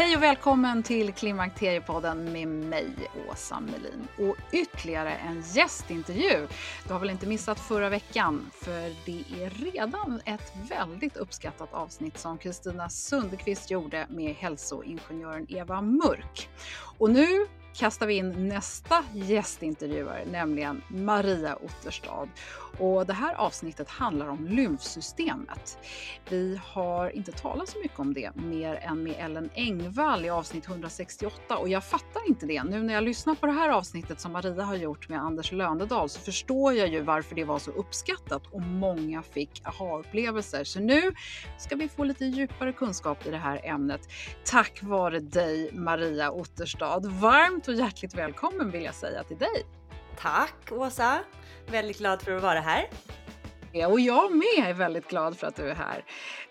Hej och välkommen till Klimakteriepodden med mig, Åsa Melin. Och ytterligare en gästintervju. Du har väl inte missat förra veckan? För det är redan ett väldigt uppskattat avsnitt som Kristina Sundqvist gjorde med hälsoingenjören Eva Mörk. Och nu kastar vi in nästa gästintervjuare, nämligen Maria Otterstad. Och det här avsnittet handlar om lymfsystemet. Vi har inte talat så mycket om det mer än med Ellen Engvall i avsnitt 168 och jag fattar inte det. Nu när jag lyssnar på det här avsnittet som Maria har gjort med Anders Lönedal så förstår jag ju varför det var så uppskattat och många fick aha-upplevelser. Så nu ska vi få lite djupare kunskap i det här ämnet tack vare dig Maria Otterstad. Varmt och hjärtligt välkommen vill jag säga till dig. Tack Åsa! Väldigt glad för att vara här. Ja, och jag med är väldigt glad för att du är här.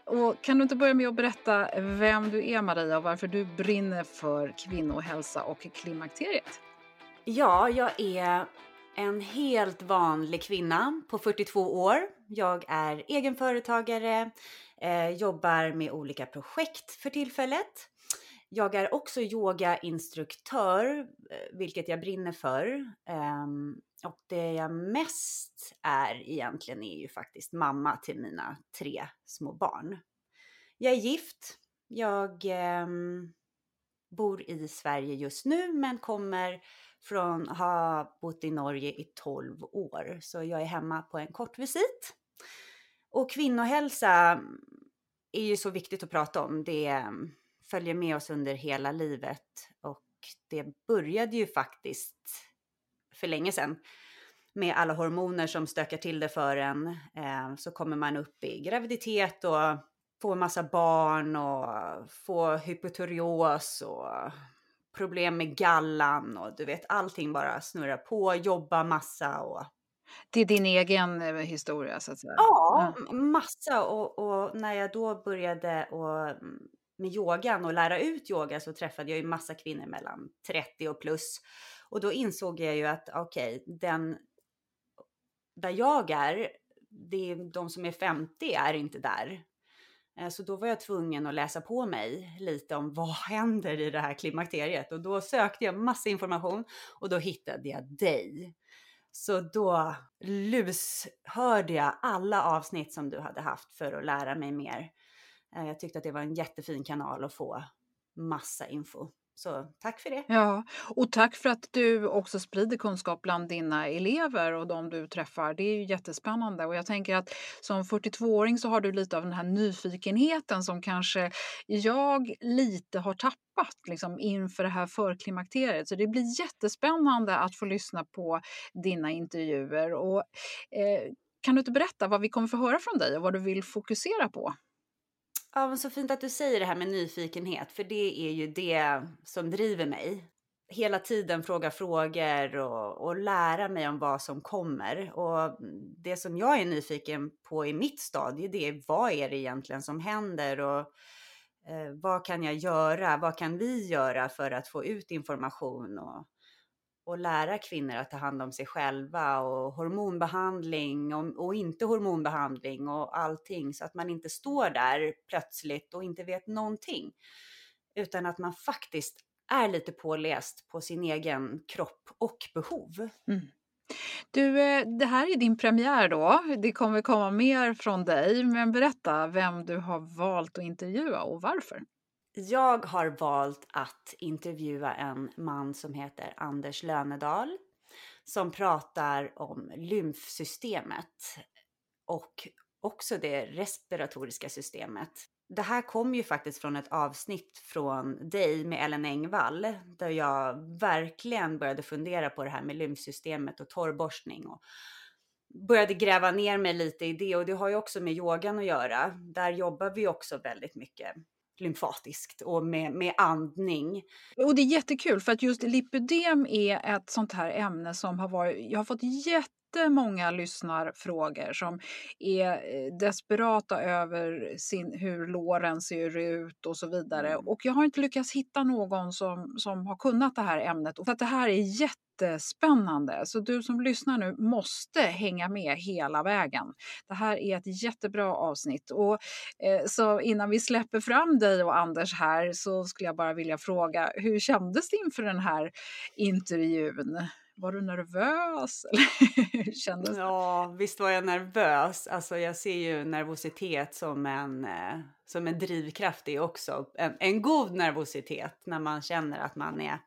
Och kan du inte börja med att berätta vem du är Maria och varför du brinner för kvinnohälsa och klimakteriet? Ja, jag är en helt vanlig kvinna på 42 år. Jag är egenföretagare, eh, jobbar med olika projekt för tillfället. Jag är också yogainstruktör, eh, vilket jag brinner för. Ehm, och det jag mest är egentligen är ju faktiskt mamma till mina tre små barn. Jag är gift. Jag ehm, bor i Sverige just nu men kommer från ha bott i Norge i 12 år. Så jag är hemma på en kort visit. Och kvinnohälsa är ju så viktigt att prata om. Det ehm, följer med oss under hela livet och det började ju faktiskt för länge sedan med alla hormoner som stökar till det för en. Eh, så kommer man upp i graviditet och får massa barn och får hypotyreos och problem med gallan och du vet allting bara snurrar på, jobba massa och det är din egen eh, historia så att säga? Ja, massa och, och när jag då började och mm, med yogan och lära ut yoga så träffade jag ju massa kvinnor mellan 30 och plus. Och då insåg jag ju att okej, okay, den där jag är, det är de som är 50 är inte där. Eh, så då var jag tvungen att läsa på mig lite om vad händer i det här klimakteriet och då sökte jag massa information och då hittade jag dig. Så då lushörde jag alla avsnitt som du hade haft för att lära mig mer. Eh, jag tyckte att det var en jättefin kanal att få massa info. Så tack för det. Ja, och tack för att du också sprider kunskap bland dina elever och de du träffar. Det är ju jättespännande och jag tänker att som 42-åring så har du lite av den här nyfikenheten som kanske jag lite har tappat liksom, inför det här förklimakteriet. Så det blir jättespännande att få lyssna på dina intervjuer. Och, eh, kan du inte berätta vad vi kommer få höra från dig och vad du vill fokusera på? Ja, men så fint att du säger det här med nyfikenhet, för det är ju det som driver mig. hela tiden fråga frågor och, och, lära mig om vad som kommer. Och det som jag är nyfiken på i mitt stadie, det är vad är det egentligen som händer och eh, vad kan jag göra? Vad kan vi göra för att få ut information och, och lära kvinnor att ta hand om sig själva och hormonbehandling och, och inte hormonbehandling och allting så att man inte står där plötsligt och inte vet någonting utan att man faktiskt är lite påläst på sin egen kropp och behov. Mm. Du, eh, det här är din premiär då. Det kommer komma mer från dig, men berätta vem du har valt att intervjua och varför. Jag har valt att intervjua en man som heter Anders Lönedal som pratar om lymfsystemet och också det respiratoriska systemet. Det här kom ju faktiskt från ett avsnitt från dig med Ellen Engvall där jag verkligen började fundera på det här med lymfsystemet och torrborstning och började gräva ner mig lite i det. Och det har ju också med yogan att göra. Där jobbar vi också väldigt mycket lymfatiskt och med, med andning. Och det är jättekul för att just lipödem är ett sånt här ämne som har varit, jag har fått jätte jättemånga lyssnarfrågor som är eh, desperata över sin, hur låren ser ut och så vidare. Mm. Och jag har inte lyckats hitta någon som, som har kunnat det här ämnet. Och för att det här är jättespännande. Så du som lyssnar nu måste hänga med hela vägen. Det här är ett jättebra avsnitt. Och, eh, så innan vi släpper fram dig och Anders här så skulle jag bara vilja fråga, hur kändes det inför den här intervjun? Var du nervös? Kändes ja, visst var jag nervös. Alltså, jag ser ju nervositet som en, eh, som en drivkraft det också. En, en god nervositet när man känner att man är...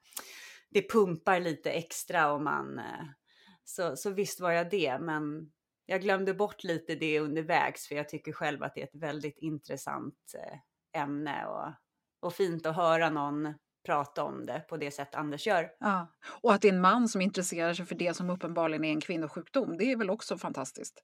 Det pumpar lite extra och man... Eh, så, så visst var jag det, men jag glömde bort lite det undervägs för jag tycker själv att det är ett väldigt intressant eh, ämne och, och fint att höra någon prata om det på det sätt Anders gör. Ja. Och att det är en man som intresserar sig för det som uppenbarligen är en kvinnosjukdom, det är väl också fantastiskt?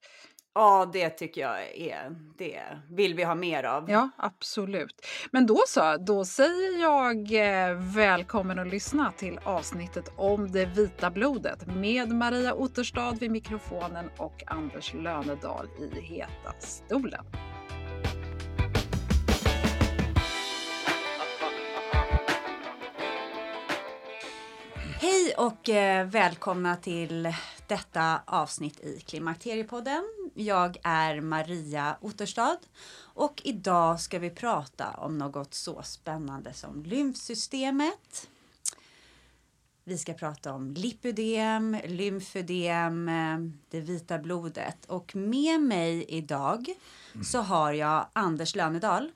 Ja, det tycker jag är, det vill vi ha mer av. Ja, absolut. Men då så, då säger jag eh, välkommen att lyssna till avsnittet om det vita blodet med Maria Otterstad vid mikrofonen och Anders Lönedal i heta stolen. Hej och eh, välkomna till detta avsnitt i Klimakteriepodden. Jag är Maria Otterstad och idag ska vi prata om något så spännande som lymfsystemet. Vi ska prata om lipödem, lymfödem, eh, det vita blodet och med mig idag så har jag Anders Lönedal.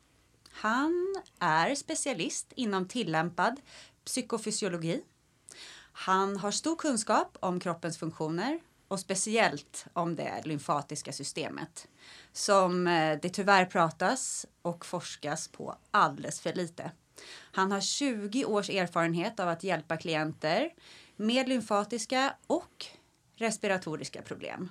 Han är specialist inom tillämpad psykofysiologi han har stor kunskap om kroppens funktioner och speciellt om det lymfatiska systemet som eh, det tyvärr pratas och forskas på alldeles för lite. Han har 20 års erfarenhet av att hjälpa klienter med lymfatiska och respiratoriska problem.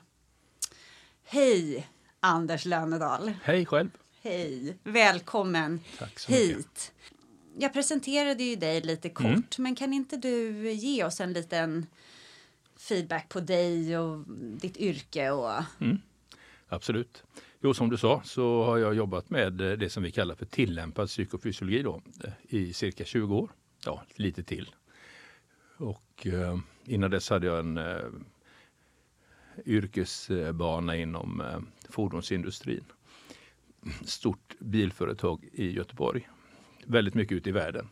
Hej Anders Lönedal! Hej själv! Hej! Välkommen hit! Mycket jag presenterade ju dig lite kort, mm. men kan inte du ge oss en liten feedback på dig och ditt yrke? Och... Mm. Absolut. Jo, som du sa så har jag jobbat med det som vi kallar för tillämpad psykofysiologi då, i cirka 20 år. Ja, lite till. Och eh, innan dess hade jag en eh, yrkesbana inom eh, fordonsindustrin. Stort bilföretag i Göteborg väldigt mycket ute i världen.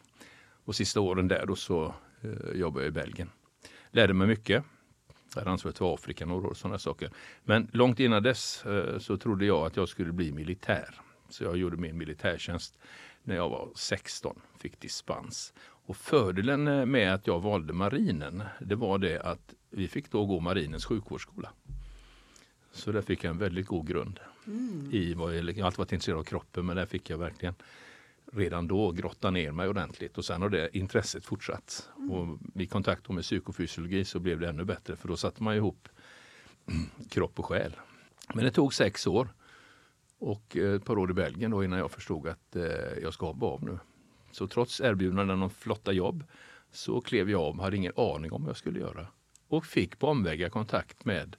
Och sista åren där då så eh, jobbade jag i Belgien. Lärde mig mycket. Jag hade ansvaret för Afrika några år och sådana saker. Men långt innan dess eh, så trodde jag att jag skulle bli militär. Så jag gjorde min militärtjänst när jag var 16, fick dispens. Och fördelen eh, med att jag valde marinen, det var det att vi fick då gå marinens sjukvårdsskola. Så där fick jag en väldigt god grund. Mm. I vad jag, alltid varit intresserad av kroppen men där fick jag verkligen redan då grotta ner mig ordentligt och sen har det intresset fortsatt. Mm. Och I kontakt med psykofysiologi så blev det ännu bättre för då satte man ihop kropp och själ. Men det tog sex år och ett par år i Belgien då innan jag förstod att eh, jag ska hoppa av nu. Så trots erbjudanden om flotta jobb så klev jag av, hade ingen aning om vad jag skulle göra. Och fick på omvägar kontakt med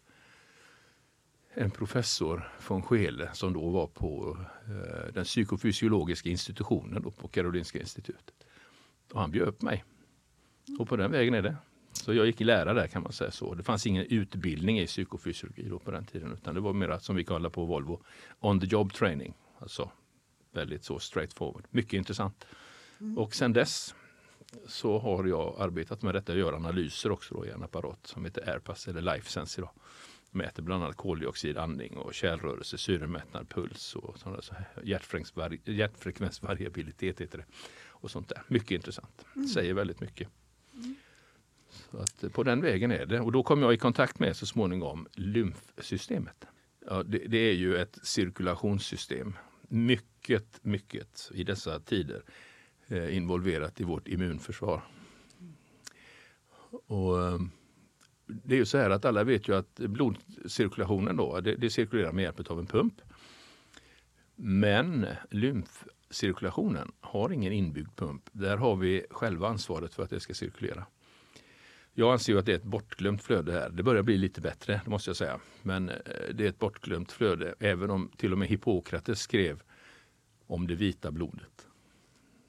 en professor från Skele som då var på eh, den psykofysiologiska institutionen då på Karolinska institutet. Och han bjöd upp mig. Och på den vägen är det. Så jag gick i lära där kan man säga så. Det fanns ingen utbildning i psykofysiologi då på den tiden utan det var mer som vi kallar på Volvo on the job training. Alltså väldigt så straight forward. Mycket intressant. Mm. Och sen dess så har jag arbetat med detta och gör analyser också då i en apparat som heter Airpass eller LifeSense idag. Mäter bland annat koldioxid, andning och kärlrörelse, syremättnad, puls och sådana så hjärtfrekvensvariabilitet heter det. Och sånt där. Mycket intressant. Mm. Säger väldigt mycket. Mm. Så att eh, på den vägen är det. Och då kom jag i kontakt med så småningom lymfsystemet. Ja, det, det är ju ett cirkulationssystem. Mycket, mycket i dessa tider eh, involverat i vårt immunförsvar. Och, eh, det är ju så här att alla vet ju att blodcirkulationen då, det, det cirkulerar med hjälp av en pump. Men lymfcirkulationen har ingen inbyggd pump. Där har vi själva ansvaret för att det ska cirkulera. Jag anser att det är ett bortglömt flöde här. Det börjar bli lite bättre, det måste jag säga. Men eh, det är ett bortglömt flöde, även om till och med Hippokrates skrev om det vita blodet.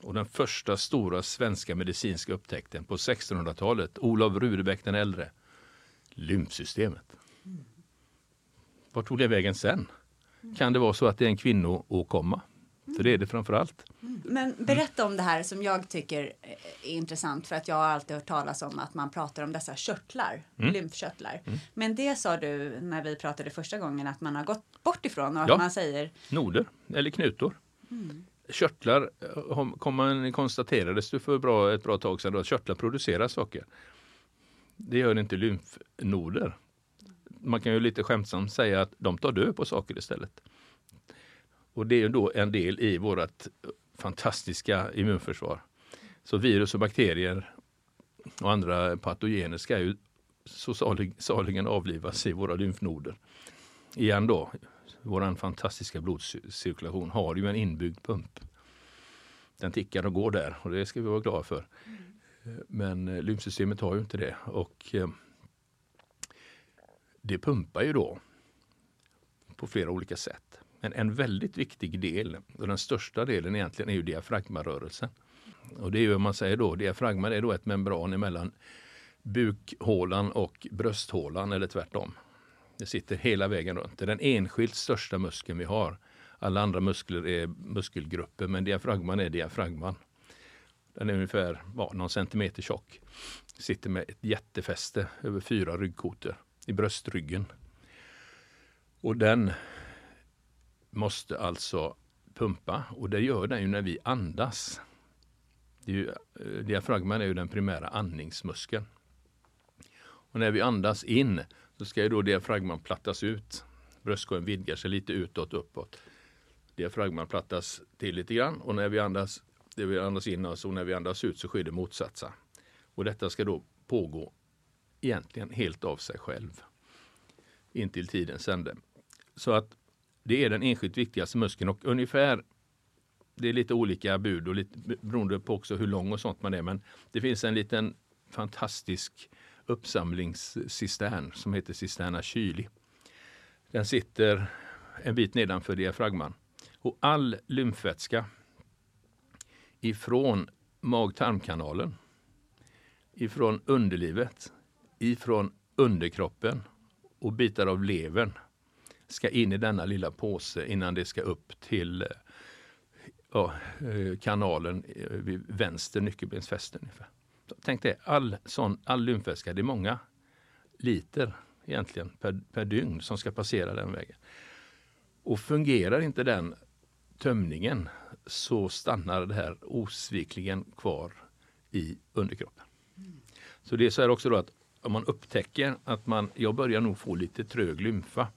Och den första stora svenska medicinska upptäckten på 1600-talet, Olof Rudebeck den äldre, lymfsystemet. Vart tog det vägen sen? Kan det vara så att det är en kvinnoåkomma? För det är det framför allt. Men berätta om det här som jag tycker är intressant för att jag har alltid hört talas om att man pratar om dessa körtlar, mm. lymfkörtlar. Mm. Men det sa du när vi pratade första gången att man har gått bort ifrån och att man säger Noder eller knutor. Mm. Körtlar eh, kom man konstaterades det för bra, ett bra tag sedan att körtlar producerar saker. Det gör inte lymfnoder. Man kan ju lite skämtsamt säga att de tar död på saker istället. Och det är då en del i vårt fantastiska immunförsvar. Så virus och bakterier och andra patogener ska ju så salig, saligen avlivas i våra lymfnoder. Igen då, vår fantastiska blodcirkulation har ju en inbyggd pump. Den tickar och går där och det ska vi vara glada för. Mm. Men eh, lymfsystemet har ju inte det och eh, det pumpar ju då på flera olika sätt. Men en väldigt viktig del, och den största delen egentligen, är ju diafragmarörelsen. Och det är ju man säger då, diafragman är då ett membran emellan bukhålan och brösthålan eller tvärtom. Det sitter hela vägen runt. Det är den enskilt största muskeln vi har. Alla andra muskler är muskelgrupper men diafragman är diafragman. Den är ungefär ja, någon centimeter tjock. Sitter med ett jättefäste över fyra ryggkotor i bröstryggen. Och den måste alltså pumpa och det gör den ju när vi andas. Det är ju, eh, diafragman är ju den primära andningsmuskeln. Och när vi andas in så ska ju då diafragman plattas ut. Bröstkorgen vidgar sig lite utåt och uppåt. Diafragman plattas till lite grann och när vi andas, det vi andas in alltså, och när vi andas ut så sker det motsatsa. Och detta ska då pågå egentligen helt av sig själv. Intill tidens ände. Så att det är den enskilt viktigaste muskeln och ungefär det är lite olika bud och lite beroende på också hur lång och sånt man är. Men det finns en liten fantastisk uppsamlingscistern som heter cisterna kyli. Den sitter en bit nedanför diafragman. Och all lymfvätska ifrån mag-tarmkanalen, ifrån underlivet, ifrån underkroppen och bitar av levern ska in i denna lilla påse innan det ska upp till eh, ja, eh, kanalen eh, vid vänster nyckelbensfäste. Tänk dig, all, sån, all lymfvätska, det är många liter egentligen per, per dygn som ska passera den vägen. Och fungerar inte den tömningen så stannar det här osvikligen kvar i underkroppen. Så det är så här också då att om man upptäcker att man, jag börjar nog få lite trög lymfa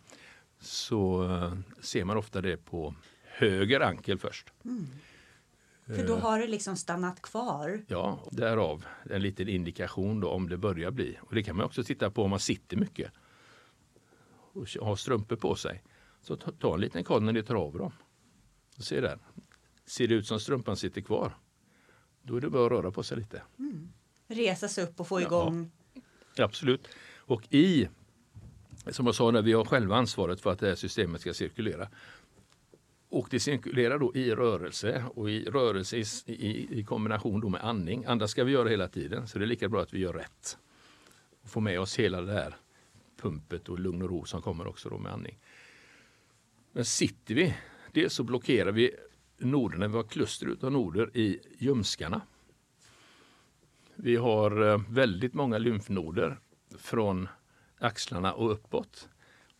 så uh, ser man ofta det på höger ankel först. Mm. För då har det liksom stannat kvar? Ja, därav en liten indikation då om det börjar bli. Och det kan man också titta på om man sitter mycket och har strumpor på sig. Så ta, ta en liten koll när ni tar av dem. Se där. Ser det ut som strumpan sitter kvar, då är det bra att röra på sig lite. Mm. resa sig upp och få Ja. igång. Absolut. Och i, som jag sa, när vi har själva ansvaret för att det här systemet ska cirkulera. Och det cirkulerar då i rörelse och i rörelse i, i, i kombination då med andning. Andra ska vi göra hela tiden så det är lika bra att vi gör rätt. Och få med oss hela det här pumpet och lugn och ro som kommer också då med andning. Men sitter vi, dels så blockerar vi noderna, vi har kluster av noder i ljumskarna. Vi har eh, väldigt många lymfnoder från axlarna och uppåt.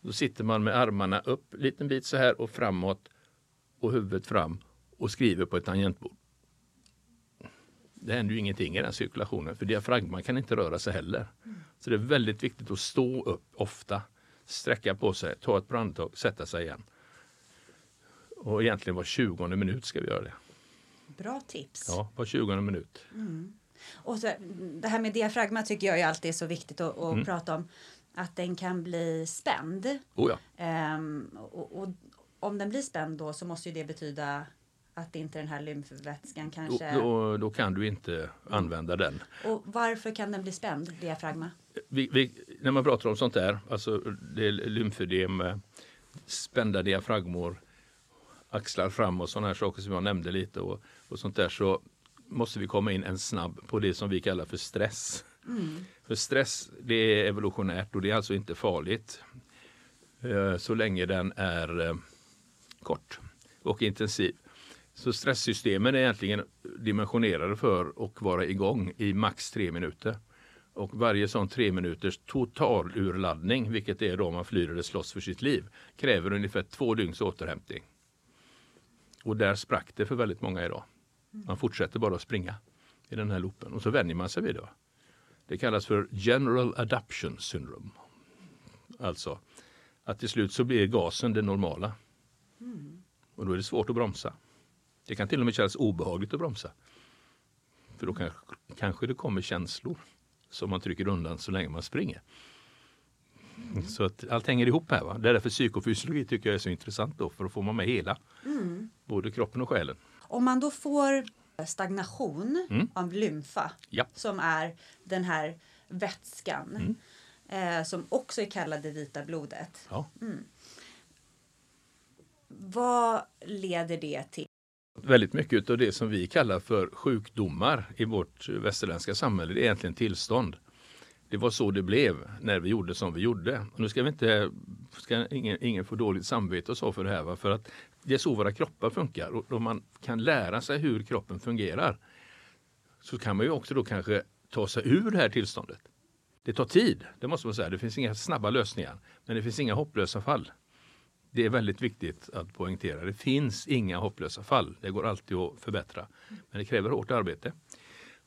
Då sitter man med armarna upp en liten bit så här och framåt och huvudet fram och skriver på ett tangentbord. Det händer ju ingenting i den cirkulationen för diafragman kan inte röra sig heller. Så det är väldigt viktigt att stå upp ofta, sträcka på sig, ta ett brandtag, sätta sig igen. Och egentligen var 20 minut ska vi göra det. Bra tips. Ja, var 20 minut. Och så, det här med diafragma tycker jag alltid är så viktigt att, att Mm. prata om. Att den kan bli spänd. Oh ja. Ehm, och, och om den blir spänd då så måste ju det betyda att inte den här lymfvätskan Då, kanske... då, då kan du inte använda den. Och varför kan den bli spänd, diafragma? Vi, vi, när man pratar om sånt där, alltså det är lymfödem, eh, spända diafragmor, axlar fram och sådana här saker som jag nämnde lite och, och sånt där så måste vi komma in en snabb på det som vi kallar för stress. För stress det är evolutionärt och det är alltså inte farligt eh, så länge den är eh, kort och intensiv. Så stresssystemen är egentligen dimensionerade för att vara igång i max tre minuter. Och varje sån tre minuters total urladdning, vilket är då man flyr eller slåss för sitt liv, kräver ungefär två dygns återhämtning. Och där sprack det för väldigt många idag. Man fortsätter bara att springa i den här loopen och så vänjer man sig vid det. Det kallas för General Adaption Syndrome. Alltså att till slut så blir gasen det normala. Och då är det svårt att bromsa. Det kan till och med kännas obehagligt att bromsa. För då kanske, kanske det kommer känslor som man trycker undan så länge man springer. Så att allt hänger ihop här. Va? Det är därför psykofysiologi tycker jag är så intressant då, för att få man med hela. Både kroppen och själen. Om man då får stagnation Mm. av lymfa Ja. som är den här vätskan Mm. eh, som också är kallad det vita blodet. Ja. Vad leder det till? Väldigt mycket av det som vi kallar för sjukdomar i vårt västerländska samhälle, det är egentligen tillstånd. Det var så det blev när vi gjorde som vi gjorde. Och nu ska vi inte, ska ingen, ingen få dåligt samvete och så för det här, va? för att det är så våra kroppar funkar. Och om man kan lära sig hur kroppen fungerar så kan man ju också då kanske ta sig ur det här tillståndet. Det tar tid, det måste man säga. Det finns inga snabba lösningar, men det finns inga hopplösa fall. Det är väldigt viktigt att poängtera. Det finns inga hopplösa fall. Det går alltid att förbättra. Men det kräver hårt arbete.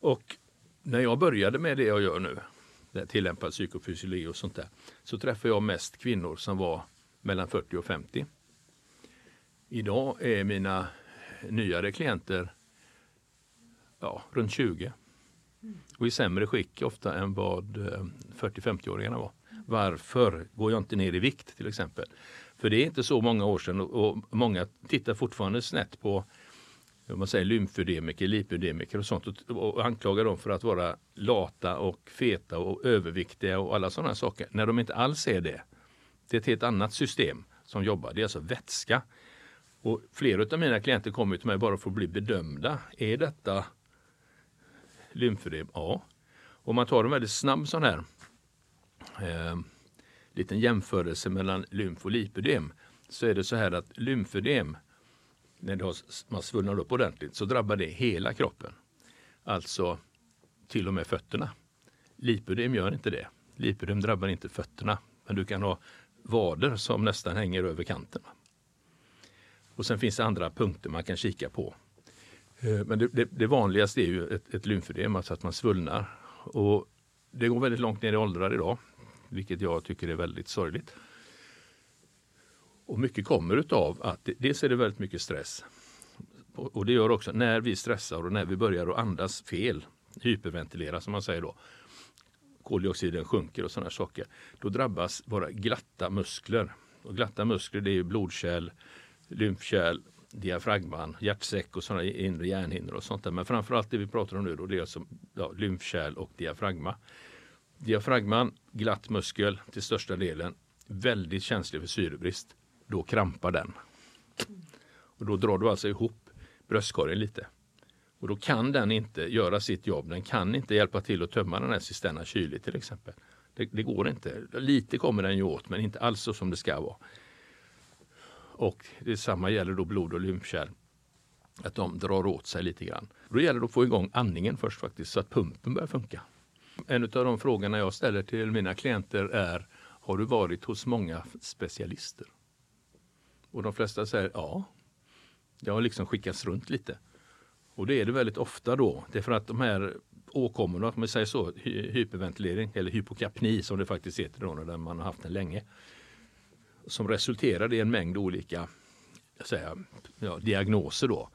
Och när jag började med det jag gör nu, tillämpad psykofysiologi och sånt där, så träffade jag mest kvinnor som var mellan 40 och 50. Idag är mina nyare klienter ja, runt 20 och i sämre skick ofta än vad eh, 40-50-åringarna var. Varför går jag inte ner i vikt till exempel? För det är inte så många år sedan och, många tittar fortfarande snett på man säger lymfödemiker, lipödemiker och sånt och, och anklagar dem för att vara lata och feta och överviktiga och alla sådana saker. När de inte alls är det. Det är ett helt annat system som jobbar. Det är alltså vätska. Och flera av mina klienter kommer till mig bara för att bli bedömda. Är detta lymfödem? Ja. Om man tar en väldigt snabb sån här eh, liten jämförelse mellan lymf och lipödem så är det så här att lymfödem när det har, man svullnar upp ordentligt så drabbar det hela kroppen. Alltså till och med fötterna. Lipödem gör inte det. Lipödem drabbar inte fötterna. Men du kan ha vader som nästan hänger över kanten. Och sen finns det andra punkter man kan kika på. Eh, men det, det, det vanligaste är ju ett, ett lymfödem, alltså att man svullnar. Och det går väldigt långt ner i åldrar idag, vilket jag tycker är väldigt sorgligt. Och mycket kommer utav att det- dels är det väldigt mycket stress. Och och det gör också när vi stressar och när vi börjar att andas fel, hyperventilera som man säger då, koldioxiden sjunker och sådana saker, då drabbas våra glatta muskler. Och glatta muskler det är ju blodkärl, lymfkärl diafragman, hjärtsäck och sådana inre hjärnhinnor och sånt där. Men framförallt det vi pratar om nu då, det är alltså ja, lymfkärl och diafragma. Diafragman, glatt muskel till största delen, väldigt känslig för syrebrist. Då krampar den. Och då drar du alltså ihop bröstkorgen lite. Och då kan den inte göra sitt jobb. Den kan inte hjälpa till att tömma den här cisterna kyligt till exempel. Det, det, går inte. Lite kommer den ju åt men inte alls så som det ska vara. Och detsamma gäller då blod och lymfkärl. Att de drar åt sig lite grann. Då gäller det att få igång andningen först faktiskt så att pumpen börjar funka. En av de frågorna jag ställer till mina klienter är Har du varit hos många specialister? Och de flesta säger ja. Det har liksom skickats runt lite. Och det är det väldigt ofta då. Det är för att de här åkommorna, om vi säger så, hyperventilering eller hypokapni som det faktiskt heter då när man har haft den länge. Som resulterar i en mängd olika säga, ja, diagnoser då.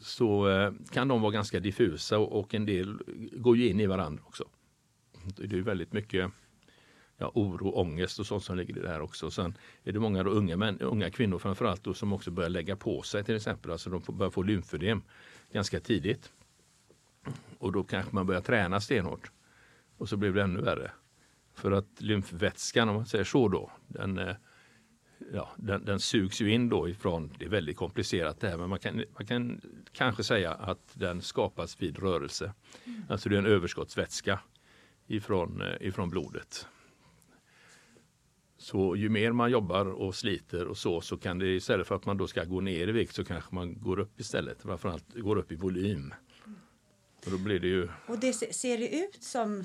Så eh, kan de vara ganska diffusa och, och en del går ju in i varandra också. Det är väldigt mycket ja, oro, ångest och sånt som ligger i det här också. Sen är det många unga, män, unga kvinnor framförallt då, som också börjar lägga på sig till exempel. Alltså de får, börjar få lymfödem ganska tidigt. Och då kanske man börjar träna stenhårt. Och så blir det ännu värre. För att lymfvätskan, om man säger så då, den, eh, ja, den, den sugs ju in då ifrån, det är väldigt komplicerat det här, men man kan, man kan kanske säga att den skapas vid rörelse. Mm. Alltså det är en överskottsvätska ifrån, eh, ifrån blodet. Så ju mer man jobbar och sliter och så, så kan det istället för att man då ska gå ner i vikt så kanske man går upp istället. Framförallt går upp i volym. Och då blir det ju... Och det ser det ut som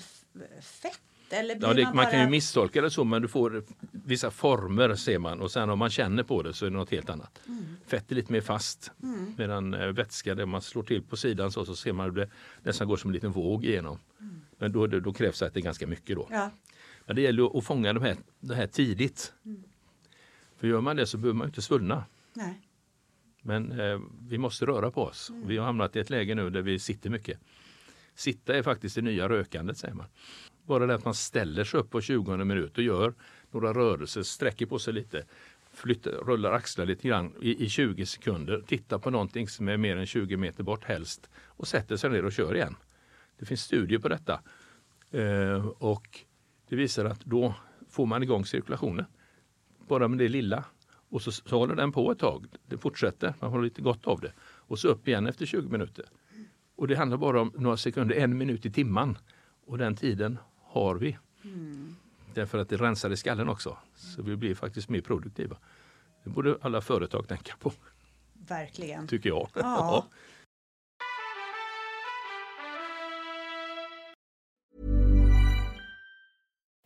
fett? Eller ja, det, man, man kan ju misstolka det så men du får vissa former ser man och sen om man känner på det så är det något helt annat. Mm. Fett är lite mer fast mm. medan äh, vätska, där man slår till på sidan så, så ser man att det nästan går som en liten våg igenom. Mm. Men då, då, då krävs det att det är ganska mycket då. Ja. Men det gäller att fånga de här, det här tidigt. Mm. För gör man det så behöver man inte svullna. Nej. Men eh, vi måste röra på oss. Mm. Vi har hamnat i ett läge nu där vi sitter mycket. Sitta är faktiskt det nya rökandet säger man. Bara det att man ställer sig upp på 20 minuter och gör några rörelser, sträcker på sig lite, flyttar, rullar axlar lite grann i, i 20 sekunder, tittar på någonting som är mer än 20 meter bort helst och sätter sig ner och kör igen. Det finns studier på detta. Eh, och det visar att då får man igång cirkulationen. Bara med det lilla. Och så, så håller den på ett tag. Det fortsätter, man har lite gott av det. Och så upp igen efter 20 minuter. Och det handlar bara om några sekunder, en minut i timman. Och den tiden har vi. Mm. Därför att det rensar i skallen också. Så vi blir faktiskt mer produktiva. Det borde alla företag tänka på. Verkligen. Tycker jag. Ja.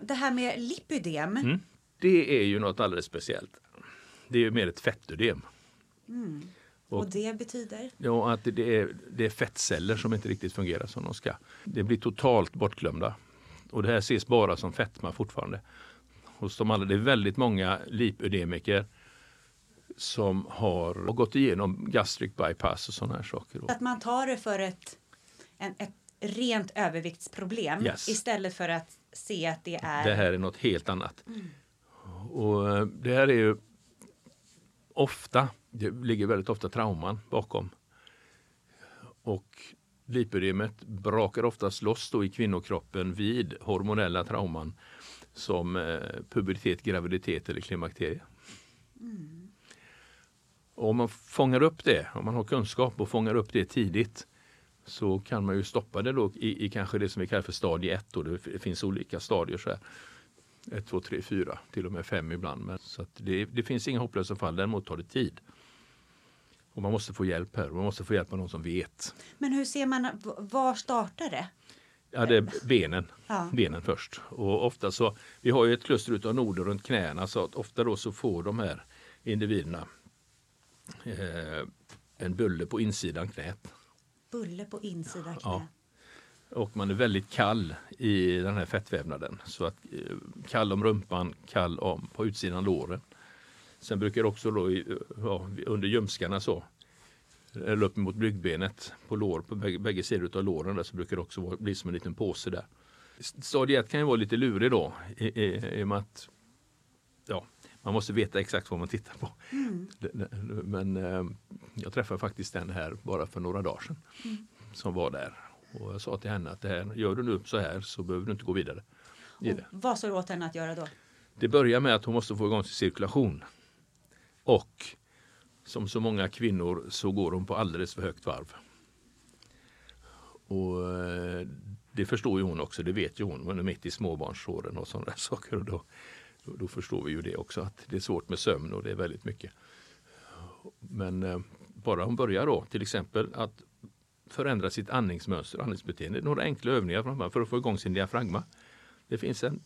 Det här med lipödem. Mm. Det är ju något alldeles speciellt. Det är ju mer ett fettödem. Mm. Och, och, det betyder? Ja, att det är, det är fettceller som inte riktigt fungerar som de ska. Det blir totalt bortglömda. Och det här ses bara som fetma fortfarande. Hos de alla. Det är väldigt många lipödemiker som har gått igenom gastric bypass och sådana här saker. Att man tar det för ett, en, ett rent överviktsproblem yes. istället för att se att det är... Det här är något helt annat. Mm. Och eh, det här är ju ofta, det ligger väldigt ofta trauman bakom. Och lipödemet brakar oftast loss då i kvinnokroppen vid hormonella trauman som eh, pubertet, graviditet eller klimakterie. Mm. Och om man fångar upp det, om man har kunskap och fångar upp det tidigt så kan man ju stoppa det då i, i kanske det som vi kallar för stadie 1. Det finns olika stadier. så här. 1, 2, 3, 4, till och med 5 ibland. Men, så det, det, finns inga hopplösa fall, däremot tar det tid. Och man måste få hjälp här, man måste få hjälp av någon som vet. Men hur ser man, var startar det? Ja, det är benen, ja. benen först. Och ofta så, vi har ju ett kluster av noder runt knäna så att ofta då så får de här individerna eh, en bulle på insidan knät bulle på insidan knä. Ja. Och man är väldigt kall i den här fettvävnaden. Så att, eh, kall om rumpan, kall om på utsidan låren. Sen brukar det också då ja, under ljumskarna så eller upp mot blygdbenet på lår, på bägge, bägge sidor av låren där, så brukar det också bli som en liten påse där. Stadie 1 kan ju vara lite lurig då i, i, i och med att ja, man måste veta exakt vad man tittar på. Mm. Men eh, jag träffade faktiskt den här bara för några dagar sedan mm. som var där. Och jag sa till henne att det här, gör du nu så här så behöver du inte gå vidare. vad sa du åt henne att göra då? Det börjar med att hon måste få igång sin cirkulation. Och som så många kvinnor så går hon på alldeles för högt varv. Och eh, det förstår ju hon också, det vet ju hon. Hon är mitt i småbarnsåren och sådana saker. Och då, då, då, förstår vi ju det också att det är svårt med sömn och det är väldigt mycket. Men eh, bara hon börjar då till exempel att förändra sitt andningsmönster, andningsbeteende. Några enkla övningar för att få igång sin diafragma. Det finns en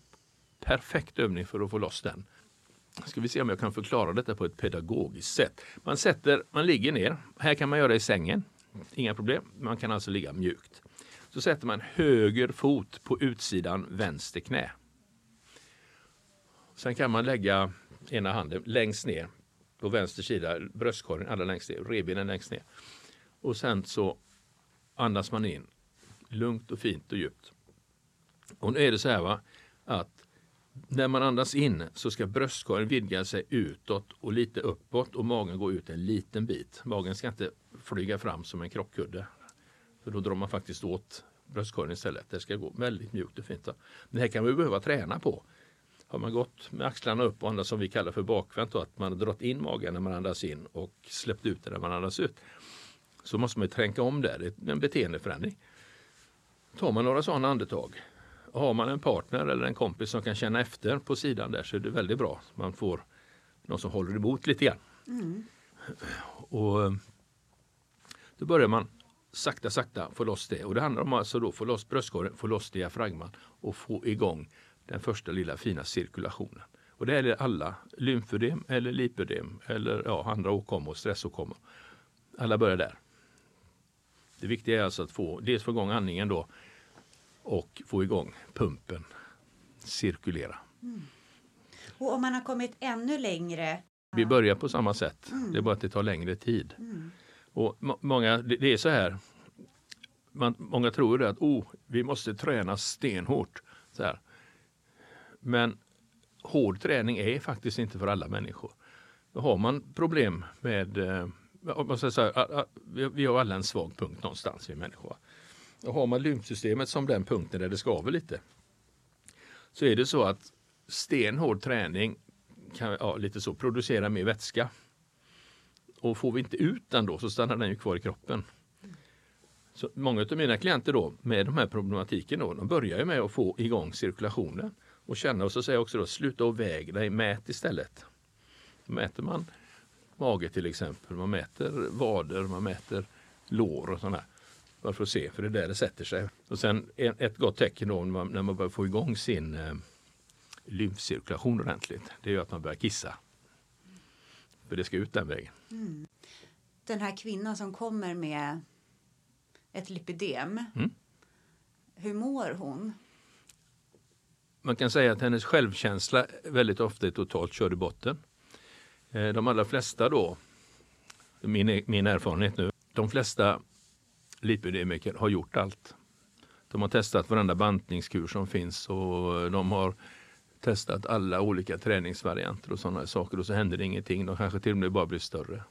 perfekt övning för att få loss den. Ska vi se om jag kan förklara detta på ett pedagogiskt sätt. Man, sätter, man ligger ner. Här kan man göra i sängen. Inga problem. Man kan alltså ligga mjukt. Så sätter man höger fot på utsidan vänster knä. Sen kan man lägga ena handen längst ner på vänster sida, bröstkorgen allra längst ner, revbenen längst ner. Och sen så andas man in lugnt och fint och djupt. Och nu är det så här va, att när man andas in så ska bröstkorgen vidga sig utåt och lite uppåt och magen gå ut en liten bit. Magen ska inte flyga fram som en krockkudde. För då drar man faktiskt åt bröstkorgen istället. Det ska gå väldigt mjukt och fint. Det här kan vi behöva träna på har man gått med axlarna upp och andas som vi kallar för bakvänt, att man har dragit in magen när man andas in och släppt ut det när man andas ut. Så måste man tänka om där, det är en beteendeförändring. Tar man några sådana andetag, har man en partner eller en kompis som kan känna efter på sidan där så är det väldigt bra. Man får någon som håller emot lite grann. Mm. Och Då börjar man sakta, sakta få loss det. Och det handlar om alltså då få loss bröstkorgen, få loss diafragman och få igång den första lilla fina cirkulationen. Och det gäller alla lymfödem eller lipödem eller ja, andra åkommor, stressåkommor. Alla börjar där. Det viktiga är alltså att få, dels få igång andningen då och få igång pumpen, cirkulera. Mm. Och om man har kommit ännu längre? Vi börjar på samma sätt, mm. det är bara att det tar längre tid. Mm. Och många, det, det, är så här, man, många tror att oh, vi måste träna stenhårt. Så här. Men hård träning är faktiskt inte för alla människor. Då har man problem med, eh, man ska säga, vi har alla en svag punkt någonstans vi människor. Och har man lymfsystemet som den punkten där det skaver lite så är det så att stenhård träning kan ja, lite så producera mer vätska. Och får vi inte ut den då så stannar den ju kvar i kroppen. Så många av mina klienter då med de här problematiken då, de börjar ju med att få igång cirkulationen och känna och så säger jag också då sluta och väg dig, mät istället. Mäter man mage till exempel, man mäter vader, man mäter lår och sådär. Bara för att se, för det är där det sätter sig. Och sen en- ett gott tecken då när man, när man börjar få igång sin eh, lymfcirkulation ordentligt, det är ju att man börjar kissa. För det ska ut den vägen. Den här kvinnan som kommer med ett lipidem. Mm. Hur mår hon? Man kan säga att hennes självkänsla väldigt ofta är totalt körd i botten. Eh, de allra flesta då, min, min erfarenhet nu, de flesta lipidemiker har gjort allt. De har testat varenda bantningskur som finns och de har testat alla olika träningsvarianter och sådana saker och så händer det ingenting. De kanske till och med bara blir större.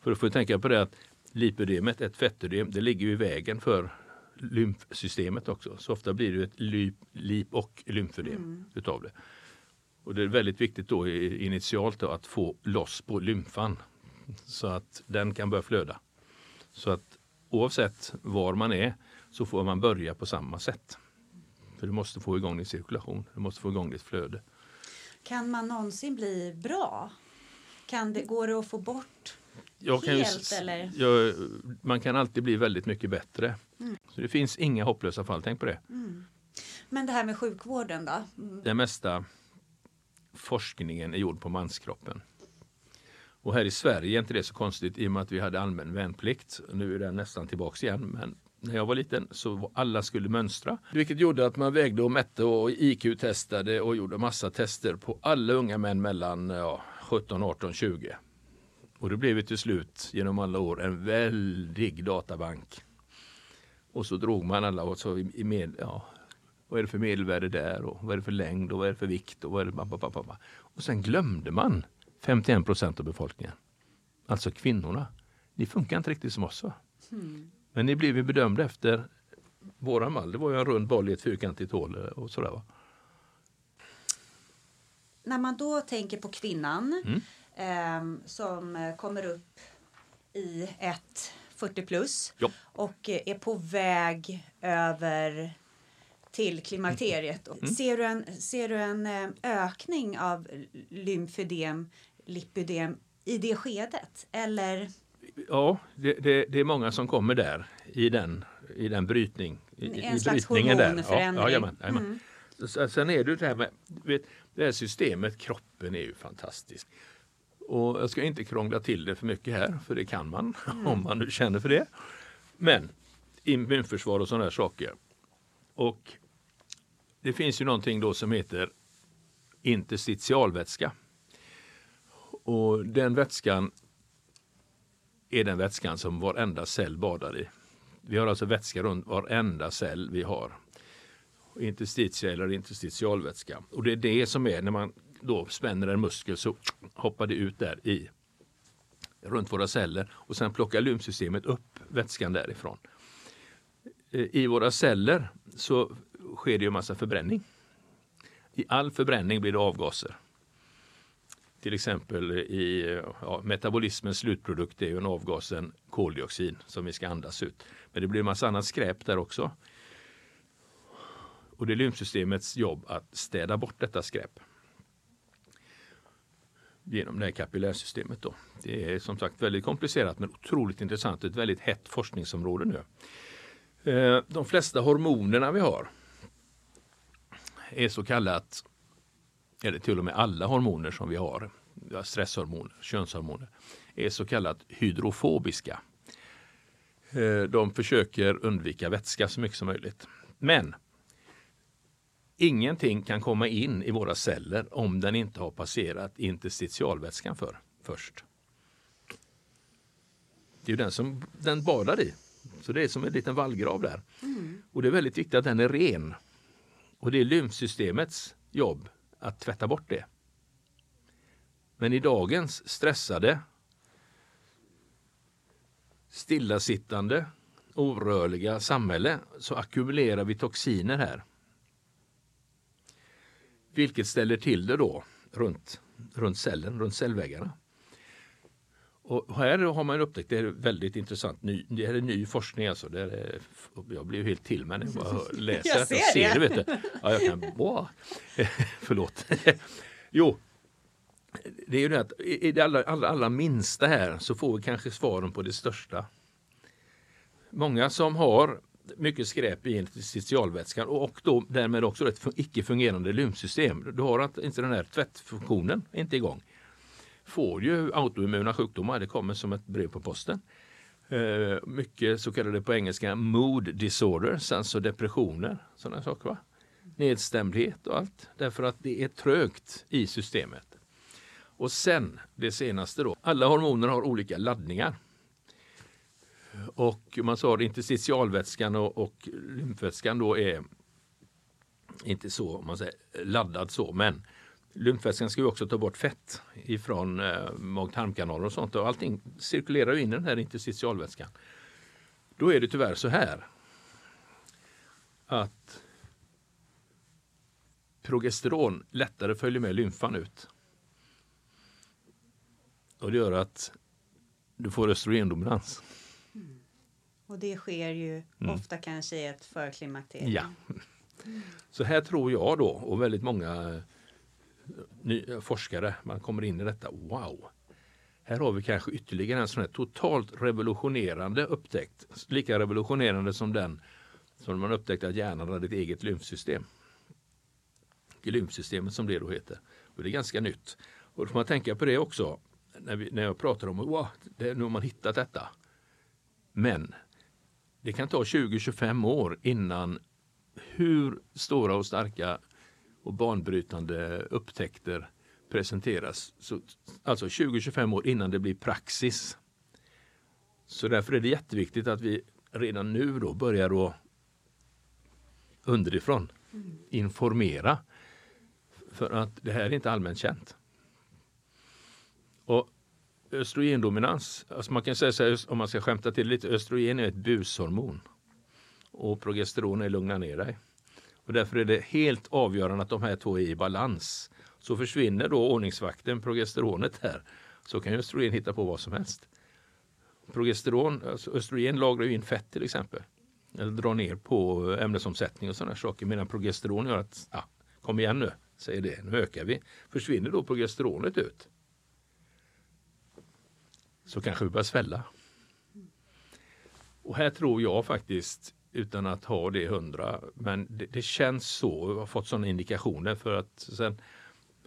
För då får vi tänka på det att lipödemet, ett fettödem, det ligger ju i vägen för lymfsystemet också. Så ofta blir det ett lip, lip och lymfödem utav det. Och det är väldigt viktigt då initialt då att få loss på lymfan så att den kan börja flöda. Så att oavsett var man är så får man börja på samma sätt. För du måste få igång din cirkulation, du måste få igång ditt flöde. Kan man någonsin bli bra? Kan det, går det att få bort? Kan Helt, eller? Jag, man kan alltid bli väldigt mycket bättre. Så det finns inga hopplösa fall, tänk på det. Men det här med sjukvården då? Mm. Den mesta forskningen är gjord på manskroppen. Och här i Sverige är inte det så konstigt i och med att vi hade allmän värnplikt. Nu är den nästan tillbaks igen. Men när jag var liten så var alla skulle mönstra. Vilket gjorde att man vägde och mätte och IQ-testade och gjorde massa tester på alla unga män mellan ja, 17, 18, 20. Och det blev ju till slut genom alla år en väldig databank. Och så drog man alla och så i, i med, ja, vad är det för medelvärde där och vad är det för längd och vad är det för vikt och vad är det, ba. Och sen glömde man 51 procent av befolkningen. Alltså kvinnorna. Ni funkar inte riktigt som oss va? Men ni blev ju bedömda efter våran mall. Det var ju en rund boll i ett fyrkantigt hål och sådär va. När man då tänker på kvinnan Mm. Ehm, som eh, kommer upp i ett 40 plus Ja. och eh, är på väg över till klimakteriet. Mm. Ser du en, ser du en eh, ökning av lymfödem, lipidem i det skedet? Eller? Ja, det, det, det är många som kommer där i den, i den brytning. I, En i slags där. hormonförändring. Ja, jajamän, Mm. jajamän. Så- Sen är det det här med, vet, det här systemet, kroppen är ju fantastisk. Och jag ska inte krångla till det för mycket här, för det kan man om man nu känner för det. Men immunförsvar och sådana här saker. Och det finns ju någonting då som heter interstitialvätska. Och den vätskan är den vätskan som varenda cell badar i. Vi har alltså vätska runt varenda cell vi har. Interstitia eller interstitialvätska. Och det är det som är när man då spänner en muskel så hoppar det ut där i runt våra celler och sen plockar lymfsystemet upp vätskan därifrån. Eh, I våra celler så sker det ju massa förbränning. I all förbränning blir det avgaser. Till exempel i ja, metabolismens slutprodukt är ju en avgasen koldioxid som vi ska andas ut. Men det blir en massa annat skräp där också. Och det är lymfsystemets jobb att städa bort detta skräp. Genom det här kapillärsystemet. Då. Det är som sagt väldigt komplicerat men otroligt intressant. Ett väldigt hett forskningsområde nu. Eh, de flesta hormonerna vi har är så kallat eller till och med alla hormoner som vi har, stresshormoner, könshormoner, är så kallat hydrofobiska. Eh, de försöker undvika vätska så mycket som möjligt. Men ingenting kan komma in i våra celler om den inte har passerat interstitialvätskan för, först. Det är den som den badar i. Så det är som en liten vallgrav där. Och det är väldigt viktigt att den är ren. Och det är lymfsystemets jobb att tvätta bort det. Men i dagens stressade, stillasittande, orörliga samhälle så ackumulerar vi toxiner här. Vilket ställer till det då runt, runt cellen, runt cellväggarna. Och här har man upptäckt, det är väldigt intressant, ny, det är ny forskning alltså. Det är, jag blir helt till mig när jag bara läser jag ser Ser det. det vet du. Ja, jag kan, wow. Förlåt. jo, det är ju det att i det allra, allra, allra minsta här så får vi kanske svaren på det största. Många som har mycket skräp i interstitialvätskan och då därmed också ett icke fungerande lymfsystem. Du har att- inte den här tvättfunktionen inte igång. Får ju autoimmuna sjukdomar, det kommer som ett brev på posten. Eh, mycket så kallade på engelska mood disorders, alltså depressioner, sådana saker. Va? Nedstämdhet och allt, därför att det är trögt i systemet. Och sen det senaste då, alla hormoner har olika laddningar. Och man sa att interstitialvätskan och, och lymfvätskan då är inte så om man säger, laddad så, men lymfvätskan ska ju också ta bort fett ifrån eh, mag-tarmkanaler och sånt och allting cirkulerar ju in i den här interstitialvätskan. Då är det tyvärr så här att progesteron lättare följer med lymfan ut. Och det gör att du får östrogendominans. Och det sker ju ofta kanske i ett förklimakterium. Ja. Så här tror jag då och väldigt många eh, ny, forskare, man kommer in i detta, wow. Här har vi kanske ytterligare en sån här totalt revolutionerande upptäckt. Lika revolutionerande som den som man upptäckte att hjärnan hade ett eget lymfsystem. Lymfsystemet som det då heter. Och det är ganska nytt. Och då får man tänka på det också när, vi, när jag pratar om wow, det, nu har man hittat detta. Men det kan ta 20-25 år innan hur stora och starka och banbrytande upptäckter presenteras. Så, alltså 20-25 år innan det blir praxis. Så därför är det jätteviktigt att vi redan nu då börjar då underifrån informera. För att det här är inte allmänt känt. Och östrogendominans, alltså man kan säga så här, om man ska skämta till lite, östrogen är ett bushormon och progesteron är lugna ner dig. Och därför är det helt avgörande att de här två är i balans. Så försvinner då ordningsvakten, progesteronet här, så kan ju östrogen hitta på vad som helst. Progesteron, alltså östrogen lagrar ju in fett till exempel. Eller drar ner på ämnesomsättning och sådana saker. Medan progesteron gör att, ah, kom igen nu, säger det, nu ökar vi. Försvinner då progesteronet ut så kanske vi börjar svälla. Och här tror jag faktiskt, utan att ha det hundra, men det, det känns så, jag har fått sådana indikationer för att sen,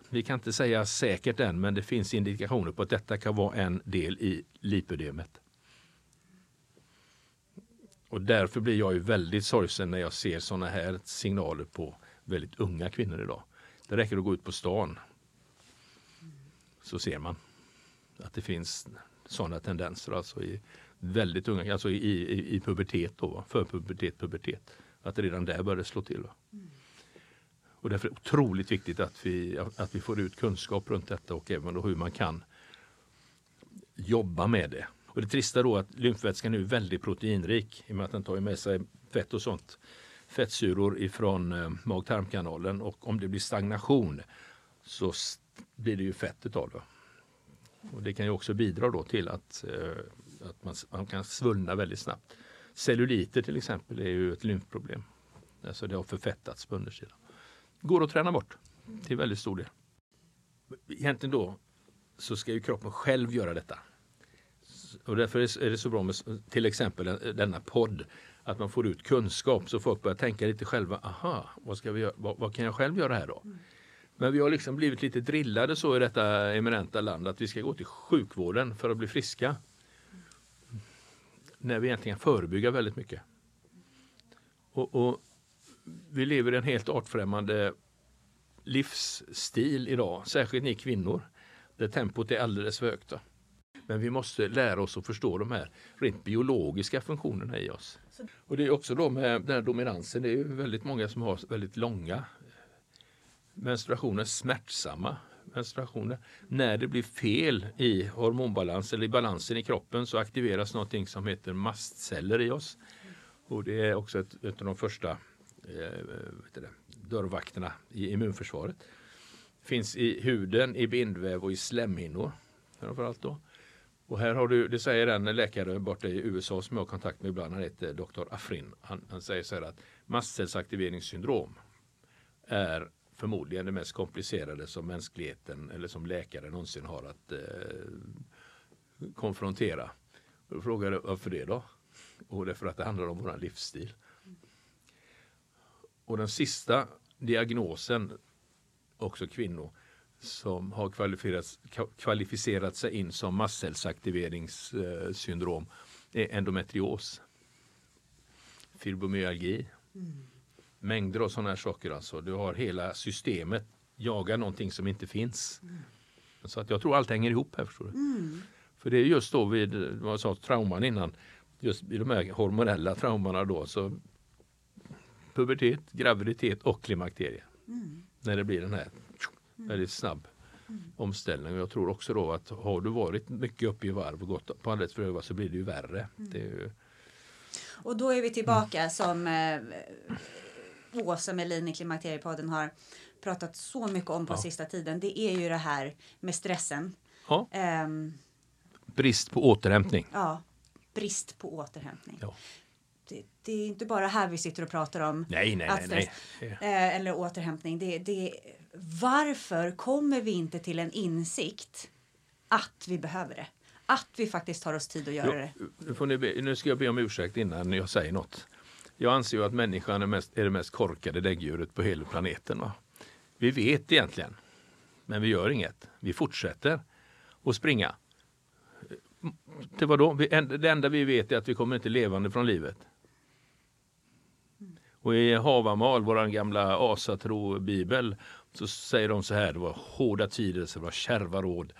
vi kan inte säga säkert än, men det finns indikationer på att detta kan vara en del i lipödemet. Och därför blir jag ju väldigt sorgsen när jag ser sådana här signaler på väldigt unga kvinnor idag. Det räcker att gå ut på stan så ser man att det finns sådana tendenser alltså i väldigt unga, alltså i, i, i pubertet då, förpubertet, pubertet. Att redan där börjar det slå till. Va? Och därför är det otroligt viktigt att vi, att vi får ut kunskap runt detta och även då hur man kan jobba med det. Och det trista då är att lymfvätskan är väldigt proteinrik i och med att den tar med sig fett och sånt. Fettsyror ifrån eh, mag-tarmkanalen och om det blir stagnation så blir det ju fett utav det. Och det kan ju också bidra då till att, eh, att man, man kan svullna väldigt snabbt. Celluliter till exempel är ju ett lymfproblem. Alltså det har förfettats på undersidan. Går att träna bort till väldigt stor del. Egentligen då så ska ju kroppen själv göra detta. Och därför är det så bra med till exempel denna podd. Att man får ut kunskap så folk börjar tänka lite själva. Aha, vad, ska vi göra? Vad, vad kan jag själv göra här då? Mm. Men vi har liksom blivit lite drillade så i detta eminenta land att vi ska gå till sjukvården för att bli friska. När vi egentligen kan förebygga väldigt mycket. Och, och vi lever i en helt artfrämmande livsstil idag, särskilt ni kvinnor, där tempot är alldeles för högt. Men vi måste lära oss att förstå de här rent biologiska funktionerna i oss. Och det är också då med den här dominansen, det är väldigt många som har väldigt långa menstruationer smärtsamma menstruationer. När det blir fel i hormonbalans eller i balansen i kroppen så aktiveras någonting som heter mastceller i oss. Och det är också ett, ett av de första eh, det, dörrvakterna i immunförsvaret. Finns i huden, i bindväv och i slemhinnor. Framförallt då. Och här har du, det säger en läkare borta i USA som jag har kontakt med ibland, han heter Dr. Afrin. Han, han säger så här att mastcellsaktiveringssyndrom är förmodligen det mest komplicerade som mänskligheten eller som läkare någonsin har att eh, konfrontera. Och då frågade jag varför det då? Och det är för att det handlar om vår livsstil. Och den sista diagnosen, också kvinnor, som har kvalificerat, kvalificerat sig in som mastcellsaktiveringssyndrom eh, är endometrios. Fibromyalgi. Mm mängder av sådana här saker. Alltså. Du har hela systemet jagar någonting som inte finns. Mm. Så att jag tror allt hänger ihop här. Förstår du? Mm. För det är just då vid, vad jag sa, trauman innan, just vid de här hormonella traumorna då, så pubertet, graviditet och klimakterie. Mm. När det blir den här mm. väldigt snabb mm. omställning. Och jag tror också då att har du varit mycket uppe i varv och gått på alldeles för så blir det ju värre. Mm. Det ju... Och då är vi tillbaka som eh, Åsa Melin i Klimakteriepodden har pratat så mycket om på ja. sista tiden. Det är ju det här med stressen. Ja. Um, brist på återhämtning. Ja, brist på återhämtning. Ja. Det, det, är inte bara här vi sitter och pratar om nej, nej, nej, stress, nej. Eh, eller återhämtning. Det, det, varför kommer vi inte till en insikt att vi behöver det? Att vi faktiskt tar oss tid att göra det. Nu, får ni be, nu ska jag be om ursäkt innan jag säger något. Jag anser ju att människan är, mest, är det mest korkade däggdjuret på hela planeten. Va? Vi vet egentligen, men vi gör inget. Vi fortsätter att springa. Till vadå? Det enda vi vet är att vi kommer inte levande från livet. Och i Havamal, vår gamla asatro-bibel, så säger de så här, det var hårda tider, det var kärva råd.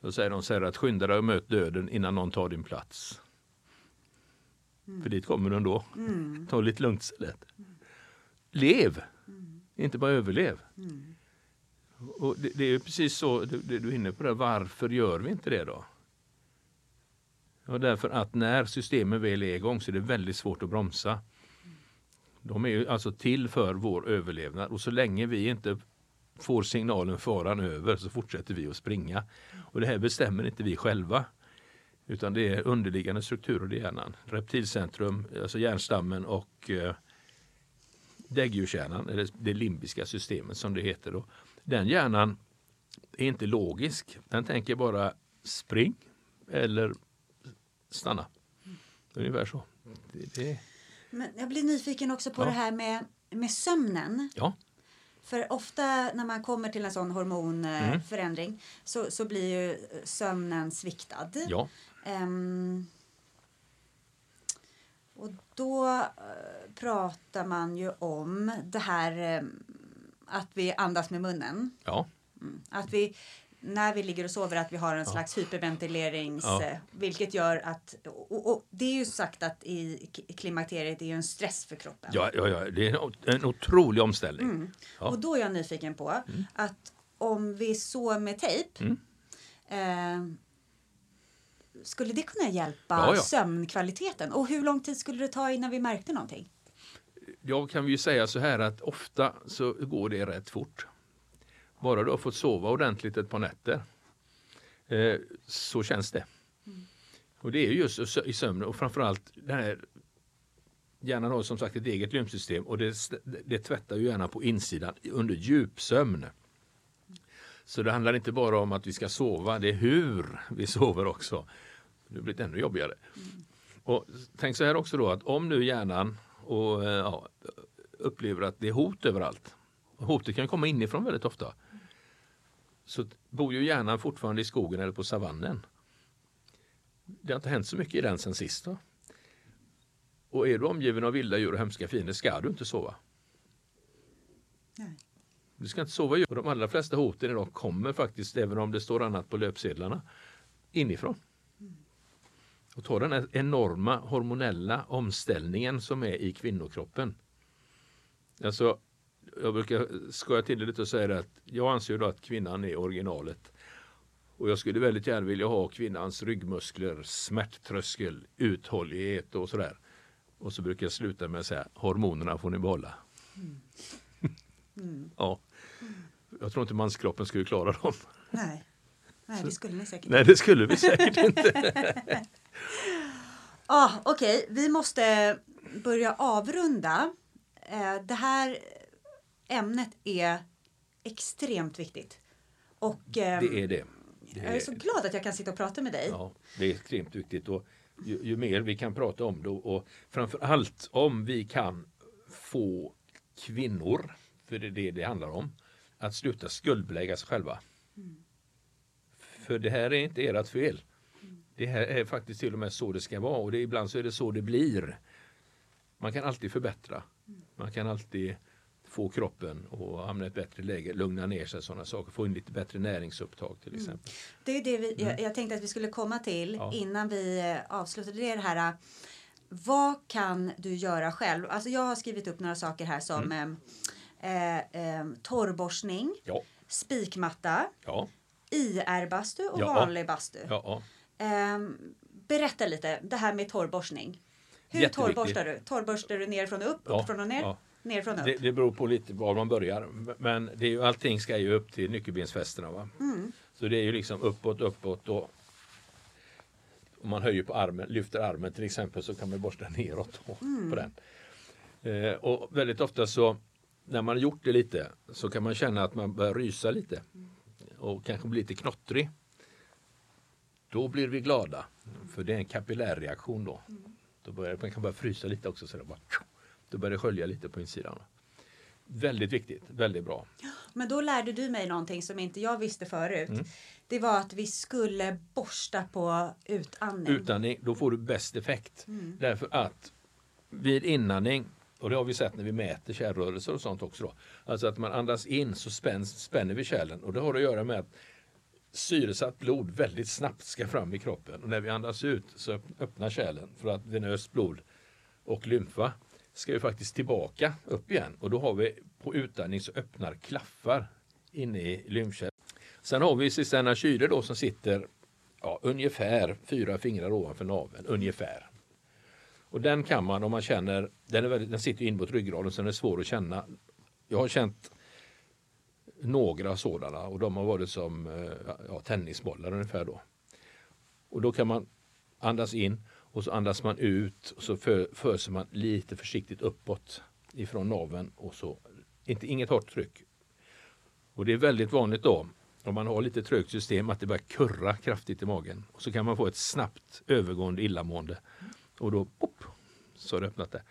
Då säger de så här att skynda dig och möt döden innan någon tar din plats. Mm. För dit kommer du ändå. Mm. Ta lite lugnt istället. Lev! Inte bara överlev. Mm. Och det, det, är precis så det, det, du är inne på. Det. Varför gör vi inte det då? Ja, därför att när systemen väl är igång så är det väldigt svårt att bromsa. De är ju alltså till för vår överlevnad och så länge vi inte får signalen faran över så fortsätter vi att springa. Och det här bestämmer inte vi själva. Utan det är underliggande strukturer i hjärnan. Reptilcentrum, alltså hjärnstammen och eh, däggdjurshjärnan, eller det limbiska systemet som det heter. Och den hjärnan är inte logisk. Den tänker bara spring eller stanna. Ungefär så. Det, det... Men jag blir nyfiken också på ja. det här med, med sömnen. Ja. För ofta när man kommer till en sån hormonförändring mm. så, så blir ju sömnen sviktad. Ja. Um, och då uh, pratar man ju om det här um, att vi andas med munnen. Ja. Mm. Att vi, när vi ligger och sover, att vi har en ja. slags hyperventilerings... Ja. Uh, vilket gör att... Och, och, det är ju sagt att i klimakteriet är ju en stress för kroppen. Ja, ja, ja. det är en, en otrolig omställning. Mm. Ja. Och då är jag nyfiken på mm. att om vi sover med tejp mm. eh, skulle det kunna hjälpa ja, ja. sömnkvaliteten? Och hur lång tid skulle det ta innan vi märkte någonting? Jag kan ju säga så här att ofta så går det rätt fort. Bara du har fått sova ordentligt ett par nätter eh, så känns det. Mm. Och det är just i sömnen och framförallt den här Hjärnan har som sagt ett eget lymfsystem och det, det tvättar ju hjärnan på insidan under djupsömn. Så det handlar inte bara om att vi ska sova, det är hur vi sover också. Det blivit ännu jobbigare. Mm. Och tänk så här också då att om nu hjärnan och, eh, ja, upplever att det är hot överallt. Hotet kan komma inifrån väldigt ofta. Så bor ju hjärnan fortfarande i skogen eller på savannen. Det har inte hänt så mycket i den sen sist. Då. Och är du omgiven av vilda djur och hemska fiender ska du inte sova. Nej. Du ska inte sova djur. De allra flesta hoten idag kommer faktiskt, även om det står annat på löpsedlarna, inifrån. Och ta den här enorma hormonella omställningen som är i kvinnokroppen. Alltså, jag brukar skoja till det lite och säga att jag anser då att kvinnan är originalet. Och jag skulle väldigt gärna vilja ha kvinnans ryggmuskler, smärttröskel, uthållighet och sådär. Och så brukar jag sluta med att säga hormonerna får ni behålla. Mm. Mm. Ja. Jag tror inte manskroppen skulle klara dem. Nej, Nej det skulle ni säkert Nej, det skulle vi säkert inte. ah, Okej, okay. vi måste börja avrunda. Eh, det här ämnet är extremt viktigt. Och, det är det. det är... Jag är så glad att jag kan sitta och prata med dig. Ja, det är extremt viktigt. Och ju, ju mer vi kan prata om det och framför allt om vi kan få kvinnor, för det är det det handlar om, att sluta skuldbelägga sig själva. Mm. För det här är inte ert fel. Mm. Det här är faktiskt till och med så det ska vara och det, ibland så är det så det blir. Man kan alltid förbättra. Man kan alltid få kroppen att hamna i ett bättre läge, lugna ner sig sådana saker, få in lite bättre näringsupptag till mm. exempel. Mm. Det är det vi, jag, jag, tänkte att vi skulle komma till ja. innan vi eh, avslutade det här. Vad kan du göra själv? Alltså jag har skrivit upp några saker här som mm. eh, eh, torrborstning, ja. spikmatta, ja. IR-bastu och ja. vanlig bastu. Ja. Eh, berätta lite, det här med torrborstning. Hur torrborstar du? Torrborstar du nerifrån och upp, uppifrån och ner? Nerifrån upp? Det, det beror på lite var man börjar. Men det är ju, allting ska ju upp till nyckelbensfästena. Va? Mm. Så det är ju liksom uppåt, uppåt och om man höjer på armen, lyfter armen till exempel så kan man borsta neråt mm. på den. Eh, och väldigt ofta så när man har gjort det lite så kan man känna att man börjar rysa lite och kanske bli lite knottrig. Då blir vi glada för det är en kapillärreaktion då. då börjar, man kan börja frysa lite också så det bara, då börjar det skölja lite på insidan. Väldigt viktigt, väldigt bra. Men då lärde du mig någonting som inte jag visste förut. Mm. Det var att vi skulle borsta på utandning. Utandning, då får du bäst effekt. Mm. Därför att vid inandning, och det har vi sett när vi mäter kärlrörelser och sånt också. Då, alltså att man andas in så spänns, spänner vi kärlen och det har att göra med att syresatt blod väldigt snabbt ska fram i kroppen och när vi andas ut så öppnar kärlen för att venöst blod och lymfa ska vi faktiskt tillbaka upp igen och då har vi på utandning så öppnar klaffar inne i lymfkärlen. Sen har vi Cisterna kyre då som sitter ja, ungefär fyra fingrar ovanför naveln, ungefär. Och den kan man om man känner, den, är väldigt, den sitter in mot ryggraden så den är svår att känna. Jag har känt några sådana och de har varit som eh, ja, tennisbollar ungefär då. Och då kan man andas in och så andas man ut och så för, föser man lite försiktigt uppåt ifrån naveln och så inte, inget hårt tryck. Och det är väldigt vanligt då om man har lite trögt system att det börjar kurra kraftigt i magen. Och så kan man få ett snabbt övergående illamående. Och då pop, så har det öppnat det.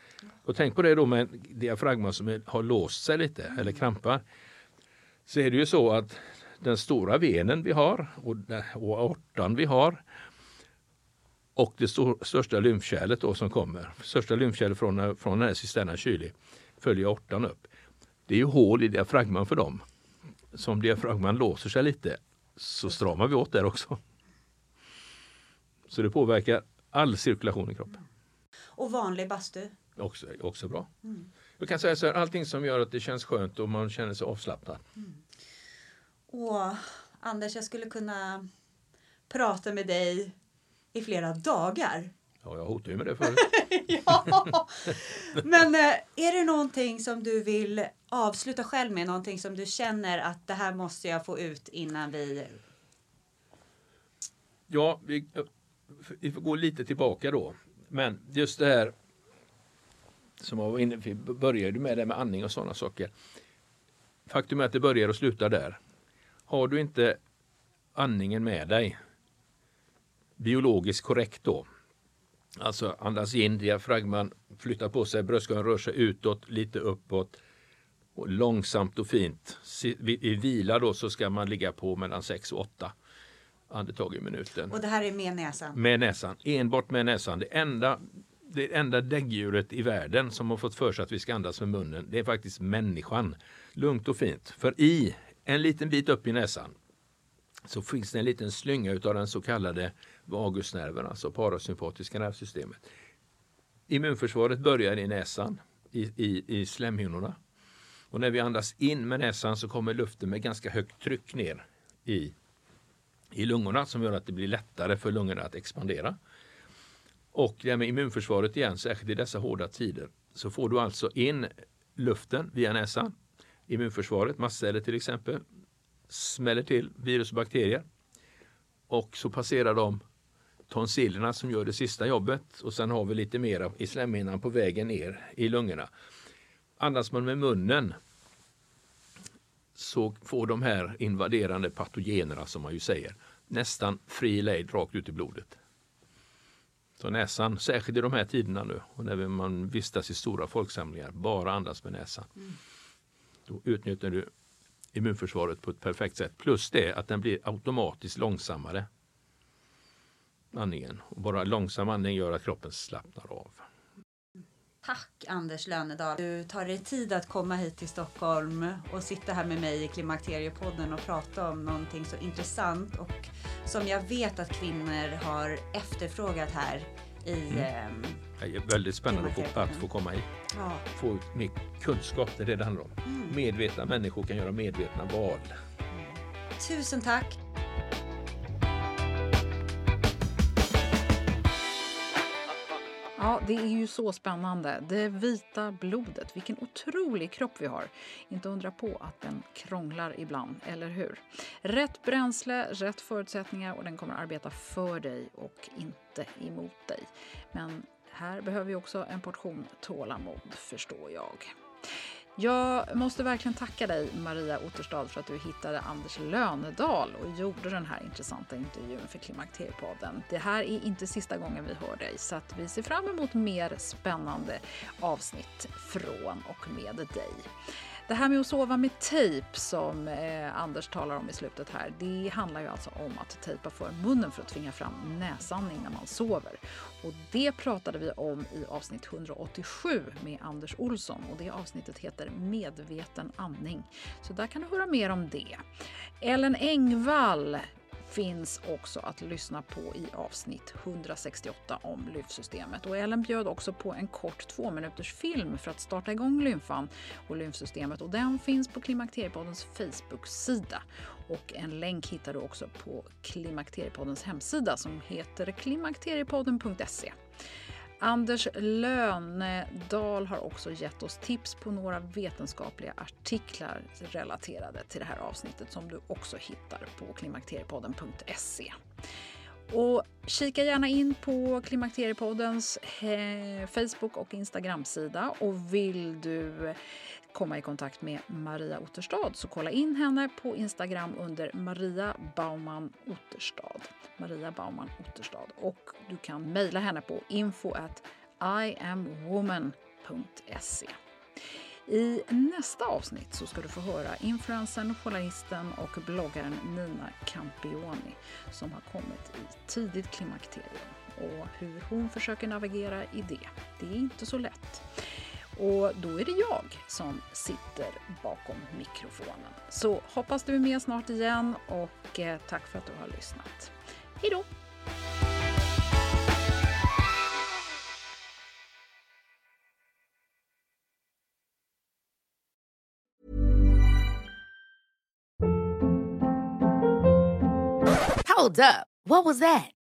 Och tänk på det då med diafragma som har låst sig lite eller krampar. Så är det ju så att den stora venen vi har och, och aortan vi har och det största lymfkärlet då som kommer, största lymfkärlet från, från den här cisterna kyli följer aortan upp. Det är ju hål i diafragman för dem. Så om diafragman låser sig lite så stramar vi åt där också. Så det påverkar all cirkulation i kroppen. Och vanlig bastu? Också, också bra. Mm. Jag kan säga så här, allting som gör att det känns skönt och man känner sig avslappnad. Mm. Åh, Anders, jag skulle kunna prata med dig i flera dagar. Ja, jag hotade ju med det förut. ja. Men eh, är det någonting som du vill avsluta själv med? Någonting som du känner att det här måste jag få ut innan vi... Ja, vi, vi får gå lite tillbaka då. Men just det här som jag var inne vi började med det med andning och sådana saker. Faktum är att det börjar och slutar där. Har du inte andningen med dig biologiskt korrekt då. Alltså andas in, diafragman flyttar på sig, bröstkorgen rör sig utåt, lite uppåt. Och långsamt och fint. I vila då så ska man ligga på mellan 6 och 8 andetag i minuten. Och det här är med näsan? Med näsan, enbart med näsan. Det enda, det enda däggdjuret i världen som har fått för sig att vi ska andas med munnen, det är faktiskt människan. Lugnt och fint. För i en liten bit upp i näsan så finns det en liten slynga utav den så kallade vagusnerven, alltså parasympatiska nervsystemet. Immunförsvaret börjar i näsan, i, i, i slemhinnorna. Och när vi andas in med näsan så kommer luften med ganska högt tryck ner i, i lungorna som gör att det blir lättare för lungorna att expandera. Och det här med immunförsvaret igen, särskilt i dessa hårda tider, så får du alltså in luften via näsan. Immunförsvaret, mastceller till exempel, smäller till virus och bakterier. Och så passerar de tonsillerna som gör det sista jobbet och sen har vi lite mer i slemhinnan på vägen ner i lungorna. Andas man med munnen så får de här invaderande patogenerna som man ju säger nästan fri lejd rakt ut i blodet. Så näsan, särskilt i de här tiderna nu och när man vistas i stora folksamlingar, bara andas med näsan. Mm. Då utnyttjar du immunförsvaret på ett perfekt sätt. Plus det att den blir automatiskt långsammare. Andningen. Och bara långsam andning gör att kroppen slappnar av. Tack Anders Lönedal. Du tar dig tid att komma hit till Stockholm och sitta här med mig i Klimakteriepodden och prata om någonting så intressant och som jag vet att kvinnor har efterfrågat här i mm. eh, Det är väldigt spännande att få, att få komma hit. Ja. Få ut mer kunskap, det är det det handlar om. Mm. Medvetna människor kan göra medvetna val. Mm. Tusen tack! Ja, det är ju så spännande. Det vita blodet, vilken otrolig kropp vi har. Inte undra på att den krånglar ibland, eller hur? Rätt bränsle, rätt förutsättningar och den kommer arbeta för dig och inte emot dig. Men här behöver vi också en portion tålamod, förstår jag. Jag måste verkligen tacka dig Maria Otterstad för att du hittade Anders Lönedal och gjorde den här intressanta intervjun för Klimakteriepodden. Det här är inte sista gången vi hör dig så att vi ser fram emot mer spännande avsnitt från och med dig. Det här med att sova med tejp som eh, Anders talar om i slutet här, det handlar ju alltså om att tejpa för munnen för att tvinga fram näsandning när man sover. Och det pratade vi om i avsnitt 187 med Anders Olsson och det avsnittet heter Medveten andning. Så där kan du höra mer om det. Ellen Engvall finns också att lyssna på i avsnitt 168 om lymfsystemet. Och Ellen bjöd också på en kort två minuters film för att starta igång lymfan och lymfsystemet och den finns på Klimakteriepoddens Facebook-sida. Och en länk hittar du också på Klimakteriepoddens hemsida som heter klimakteriepodden.se. Anders Lönedal har också gett oss tips på några vetenskapliga artiklar relaterade till det här avsnittet som du också hittar på klimakteriepodden.se. Och kika gärna in på Klimakteriepoddens eh, Facebook och Instagram-sida och vill du komma i kontakt med Maria Otterstad så kolla in henne på Instagram under Maria Baumann Otterstad. Maria Baumann Otterstad. Och du kan mejla henne på info at iamwoman.se. I nästa avsnitt så ska du få höra influensen, journalisten och bloggaren Nina Campioni som har kommit i tidigt klimakterium och hur hon försöker navigera i det. Det är inte så lätt. Och då är det jag som sitter bakom mikrofonen. Så hoppas du är med snart igen och eh, tack för att du har lyssnat. Hej då! Hold up. What was that?